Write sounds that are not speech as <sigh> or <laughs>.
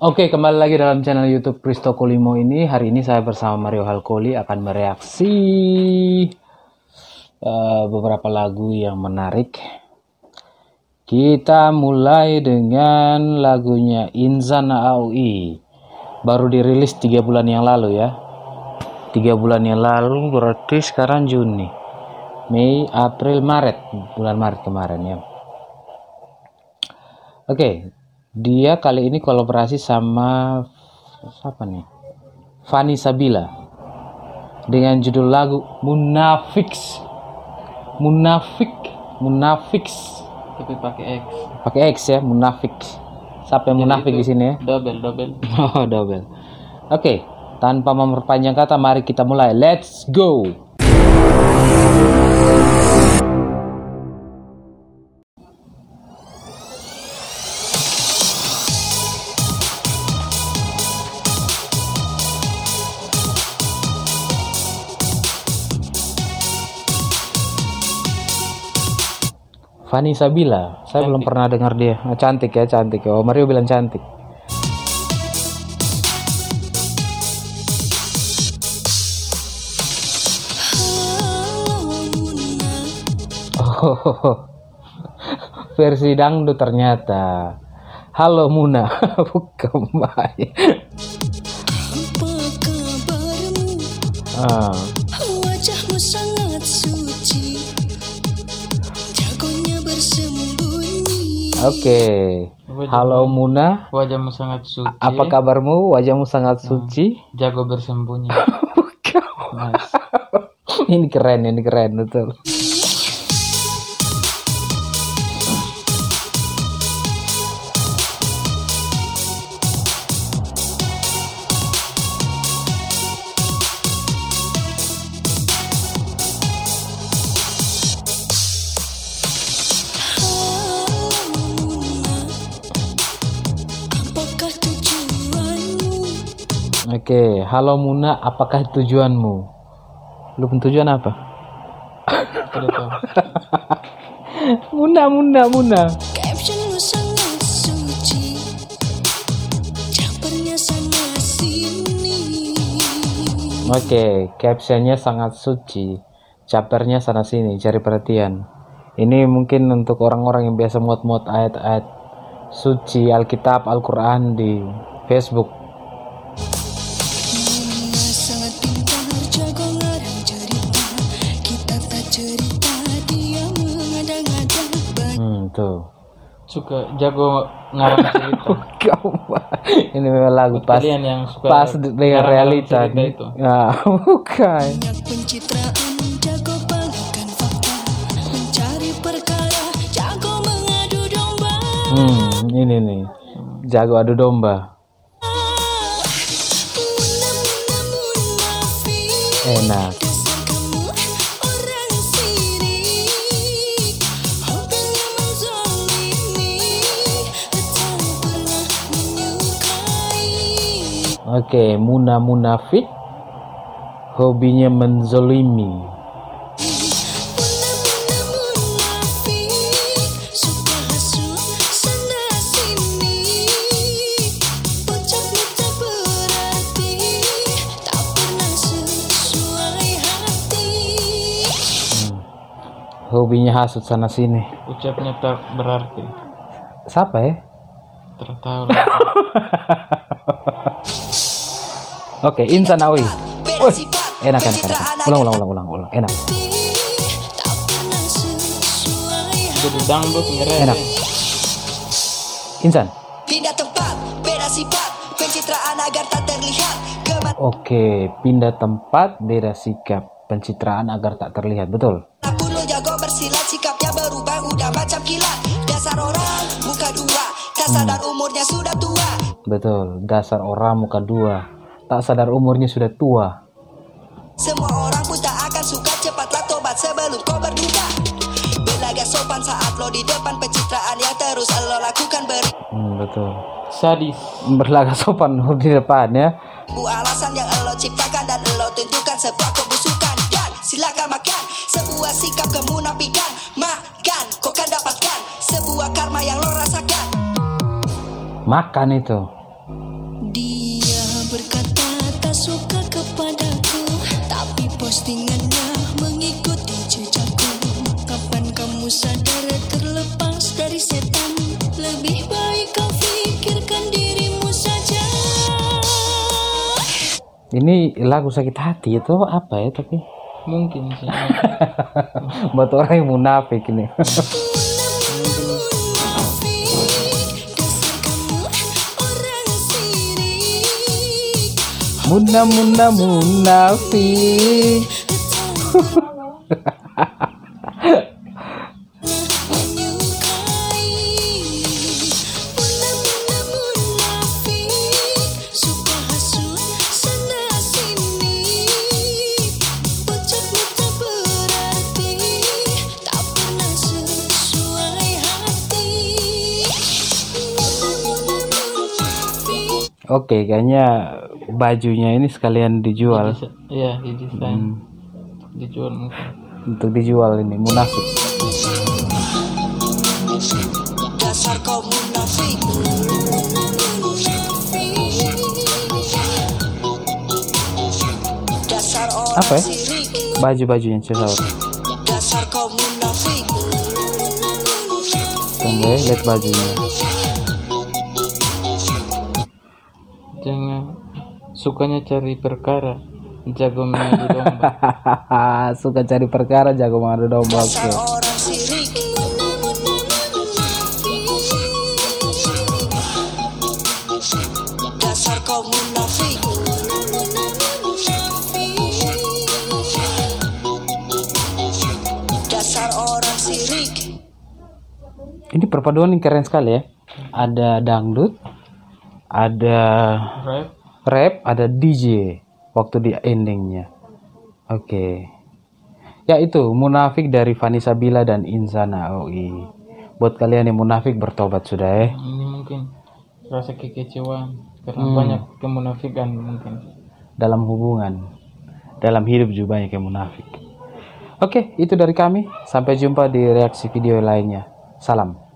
Oke, kembali lagi dalam channel YouTube Kristo Kolimo ini. Hari ini saya bersama Mario Halkoli akan mereaksi uh, beberapa lagu yang menarik. Kita mulai dengan lagunya Inzan Aoi. Baru dirilis tiga bulan yang lalu ya. Tiga bulan yang lalu berarti sekarang Juni. Mei, April, Maret. Bulan Maret kemarin ya. Oke, dia kali ini kolaborasi sama siapa nih? Fanny Sabila dengan judul lagu Munafiks. Munafik, Munafiks. Tapi pakai X. Pakai X ya, Munafik. Siapa yang munafik di sini ya? Double, double. <laughs> Oh, double. Oke, tanpa memperpanjang kata, mari kita mulai. Let's go. Fanny Sabila, saya belum pernah dengar dia. Ah, cantik ya, cantik. Oh, Mario bilang cantik. Oh, <laughs> versi dangdut ternyata. Halo Muna, <laughs> bukan baik. Apa kabarmu? Ah, Wajahmu sangat suci Oke. Halo Muna, Wajahmu sangat suci. apa kabarmu? Wajahmu sangat suci. Jago bersembunyi. <laughs> Nice. ini keren, ini keren betul. Oke, halo Muna, apakah tujuanmu? Lu pun tujuan apa? <laughs> Muna, Muna, Muna. Captionmu sangat suci Capernya sana sini Oke, captionnya sangat suci. Capernya sana sini, cari perhatian. Ini mungkin untuk orang-orang yang biasa muat-muat ayat-ayat suci Alkitab, Al-Quran di Facebook. Suka jago ngarang <laughs> cerita. Kau ini memang lagu pas Kalian yang suka pas dengan realita. itu. Nah, <laughs> bukan. Hmm, ini nih. Jago adu domba. Enak. Oke, Muna Munafik. Hobinya menzolimi. Hati Hobinya hasut sana sini. Ucapnya tak berarti. Siapa ya? Tertahu. <laughs> Oke, Insan Awi. Wih, enak, enak, enak. Ulang, ulang, ulang, ulang, ulang. Enak. Enak. Insan. Pindah tempat, beda sifat Pencitraan agar tak terlihat Oke, pindah tempat, beda sikap. Pencitraan agar tak terlihat. Betul. pun lo jago bersilat Sikapnya berubah udah macam kilat Dasar orang muka dua Tak sadar umurnya sudah tua Betul. Dasar orang muka dua. Tak sadar umurnya sudah tua. Semua orang pun tak akan suka Cepatlah tobat sebelum kau berduka Belaga sopan saat lo di depan Pencitraan yang terus lo lakukan Beribu Hmm, betul. Sadis. Berlagak sopan <laughs> di depan ya. alasan yang lo ciptakan Dan lo tentukan sebuah kebusukan Dan silakan makan Sebuah sikap kemunafikan Makan, kau kan dapatkan Sebuah karma yang lo rasakan Makan itu. Sadar terlepas dari setan Lebih baik kau pikirkan dirimu saja Ini lagu sakit hati itu apa ya tapi Mungkin sih. <laughs> buat orang yang munafik ini. Muna muna munafik. <laughs> Oke, kayaknya bajunya ini sekalian dijual Iya, didesain. Dijual mungkin. untuk dijual ini munafik. Dasar kau munafik Dasar orang Apa ya? Baju-bajunya Cisaur. Dasar kau munafik Tunggu ya, lihat bajunya. Sukanya cari perkara, jago mengadu domba. <laughs> Suka cari perkara jago mengadu domba. Oke. Dasar orang sirik Dasar kau munafik Dasar orang sirik Ini perpaduan yang keren sekali ya. Ada dangdut, ada Rap, rap, ada DJ waktu di endingnya. Oke. Ya itu munafik dari Vanessa Bila dan Insana OI. Buat kalian yang munafik bertobat sudah ya. ini mungkin rasa kekecewaan karena Hmm. banyak kemunafikan mungkin. Dalam hubungan, dalam hidup juga banyak yang munafik. Oke, itu dari kami. Sampai jumpa di reaksi video lainnya. Salam.